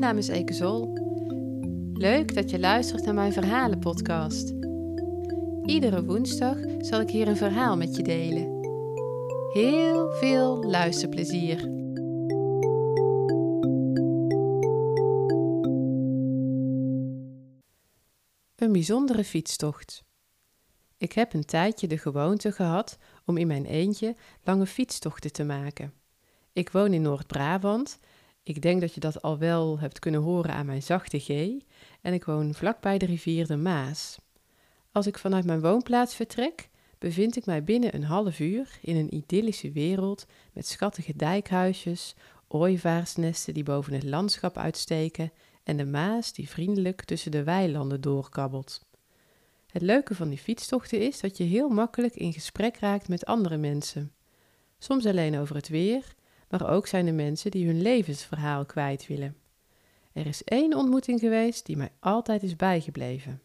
Mijn naam is Eke Zol. Leuk dat je luistert naar mijn verhalenpodcast. Iedere woensdag zal ik hier een verhaal met je delen. Heel veel luisterplezier. Een bijzondere fietstocht. Ik heb een tijdje de gewoonte gehad om in mijn eentje lange fietstochten te maken. Ik woon in Noord-Brabant. Ik denk dat je dat al wel hebt kunnen horen aan mijn zachte G. En ik woon vlakbij de rivier de Maas. Als ik vanuit mijn woonplaats vertrek, bevind ik mij binnen een half uur in een idyllische wereld met schattige dijkhuisjes, ooievaarsnesten die boven het landschap uitsteken en de Maas die vriendelijk tussen de weilanden doorkabbelt. Het leuke van die fietstochten is dat je heel makkelijk in gesprek raakt met andere mensen. Soms alleen over het weer, maar ook zijn er mensen die hun levensverhaal kwijt willen. Er is één ontmoeting geweest die mij altijd is bijgebleven.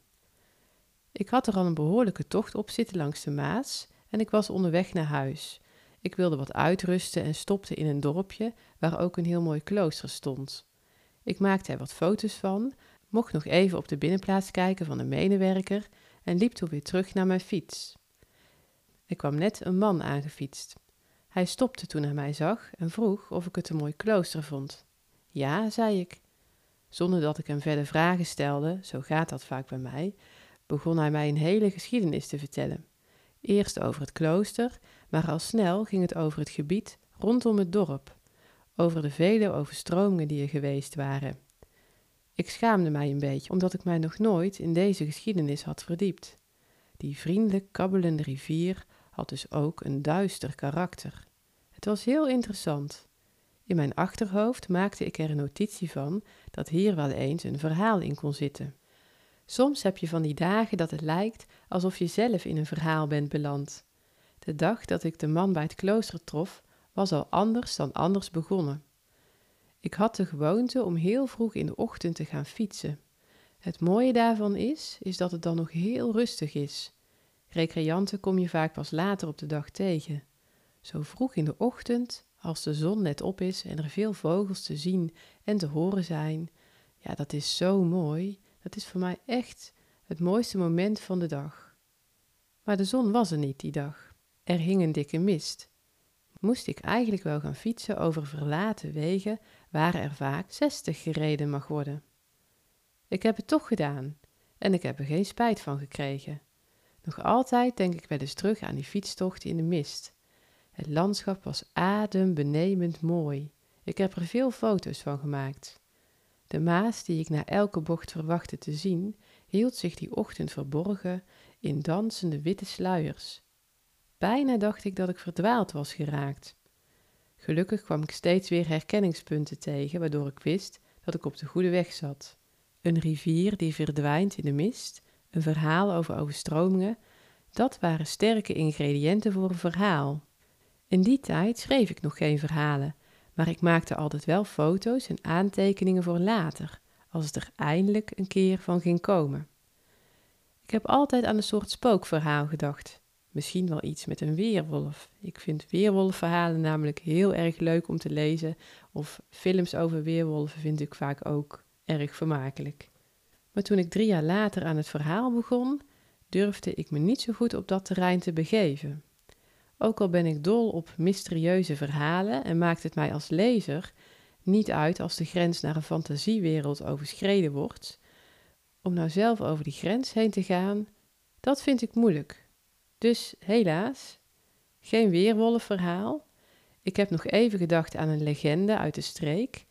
Ik had er al een behoorlijke tocht op zitten langs de Maas en ik was onderweg naar huis. Ik wilde wat uitrusten en stopte in een dorpje waar ook een heel mooi klooster stond. Ik maakte er wat foto's van, mocht nog even op de binnenplaats kijken van een medewerker en liep toen weer terug naar mijn fiets. Er kwam net een man aangefietst. Hij stopte toen hij mij zag en vroeg of ik het een mooi klooster vond. Ja, zei ik. Zonder dat ik hem verder vragen stelde, zo gaat dat vaak bij mij, begon hij mij een hele geschiedenis te vertellen. Eerst over het klooster, maar al snel ging het over het gebied rondom het dorp, over de vele overstromingen die er geweest waren. Ik schaamde mij een beetje, omdat ik mij nog nooit in deze geschiedenis had verdiept. Die vriendelijk kabbelende rivier had dus ook een duister karakter. Het was heel interessant. In mijn achterhoofd maakte ik er een notitie van dat hier wel eens een verhaal in kon zitten. Soms heb je van die dagen dat het lijkt alsof je zelf in een verhaal bent beland. De dag dat ik de man bij het klooster trof, was al anders dan anders begonnen. Ik had de gewoonte om heel vroeg in de ochtend te gaan fietsen. Het mooie daarvan is, is dat het dan nog heel rustig is. Recreanten kom je vaak pas later op de dag tegen. Zo vroeg in de ochtend, als de zon net op is en er veel vogels te zien en te horen zijn, ja, dat is zo mooi. Dat is voor mij echt het mooiste moment van de dag. Maar de zon was er niet die dag. Er hing een dikke mist. Moest ik eigenlijk wel gaan fietsen over verlaten wegen waar er vaak 60 gereden mag worden. Ik heb het toch gedaan en ik heb er geen spijt van gekregen. Nog altijd denk ik wel eens terug aan die fietstocht in de mist. Het landschap was adembenemend mooi. Ik heb er veel foto's van gemaakt. De Maas, die ik na elke bocht verwachtte te zien, hield zich die ochtend verborgen in dansende witte sluiers. Bijna dacht ik dat ik verdwaald was geraakt. Gelukkig kwam ik steeds weer herkenningspunten tegen, waardoor ik wist dat ik op de goede weg zat. Een rivier die verdwijnt in de mist, een verhaal over overstromingen, dat waren sterke ingrediënten voor een verhaal. In die tijd schreef ik nog geen verhalen, maar ik maakte altijd wel foto's en aantekeningen voor later, als het er eindelijk een keer van ging komen. Ik heb altijd aan een soort spookverhaal gedacht. Misschien wel iets met een weerwolf. Ik vind weerwolfverhalen namelijk heel erg leuk om te lezen, of films over weerwolven vind ik vaak ook erg vermakelijk. Maar toen ik drie jaar later aan het verhaal begon, durfde ik me niet zo goed op dat terrein te begeven. Ook al ben ik dol op mysterieuze verhalen en maakt het mij als lezer niet uit als de grens naar een fantasiewereld overschreden wordt, om nou zelf over die grens heen te gaan, dat vind ik moeilijk. Dus helaas, geen weerwolfverhaal. Ik heb nog even gedacht aan een legende uit de streek.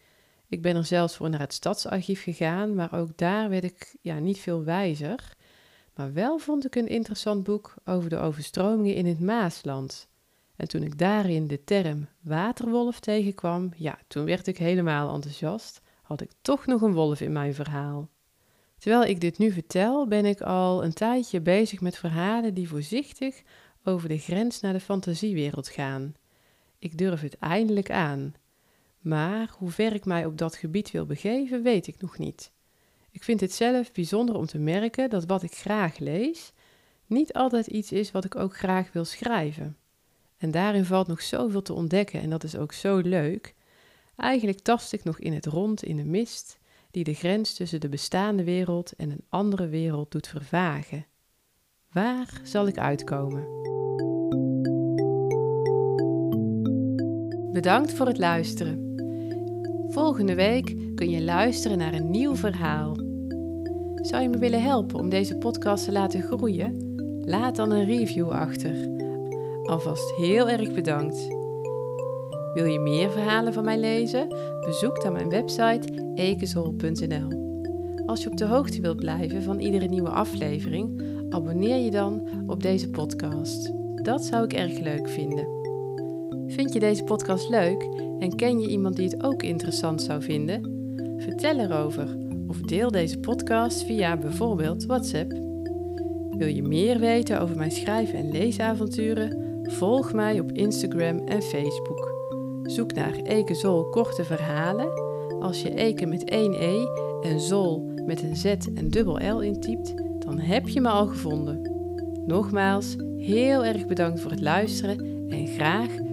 Ik ben er zelfs voor naar het stadsarchief gegaan, maar ook daar werd ik ja, niet veel wijzer. Maar wel vond ik een interessant boek over de overstromingen in het Maasland. En toen ik daarin de term waterwolf tegenkwam, ja, toen werd ik helemaal enthousiast. Had ik toch nog een wolf in mijn verhaal. Terwijl ik dit nu vertel, ben ik al een tijdje bezig met verhalen die voorzichtig over de grens naar de fantasiewereld gaan. Ik durf het eindelijk aan. Maar hoe ver ik mij op dat gebied wil begeven, weet ik nog niet. Ik vind het zelf bijzonder om te merken dat wat ik graag lees, niet altijd iets is wat ik ook graag wil schrijven. En daarin valt nog zoveel te ontdekken en dat is ook zo leuk. Eigenlijk tast ik nog in het rond in de mist die de grens tussen de bestaande wereld en een andere wereld doet vervagen. Waar zal ik uitkomen? Bedankt voor het luisteren. Volgende week kun je luisteren naar een nieuw verhaal. Zou je me willen helpen om deze podcast te laten groeien? Laat dan een review achter. Alvast heel erg bedankt. Wil je meer verhalen van mij lezen? Bezoek dan mijn website ekezol.nl. Als je op de hoogte wilt blijven van iedere nieuwe aflevering, abonneer je dan op deze podcast. Dat zou ik erg leuk vinden. Vind je deze podcast leuk en ken je iemand die het ook interessant zou vinden? Vertel erover of deel deze podcast via bijvoorbeeld WhatsApp. Wil je meer weten over mijn schrijven en leesavonturen? Volg mij op Instagram en Facebook. Zoek naar Eke Zol korte verhalen. Als je Eke met één E en Zol met een Z en dubbel L intypt, dan heb je me al gevonden. Nogmaals, heel erg bedankt voor het luisteren en graag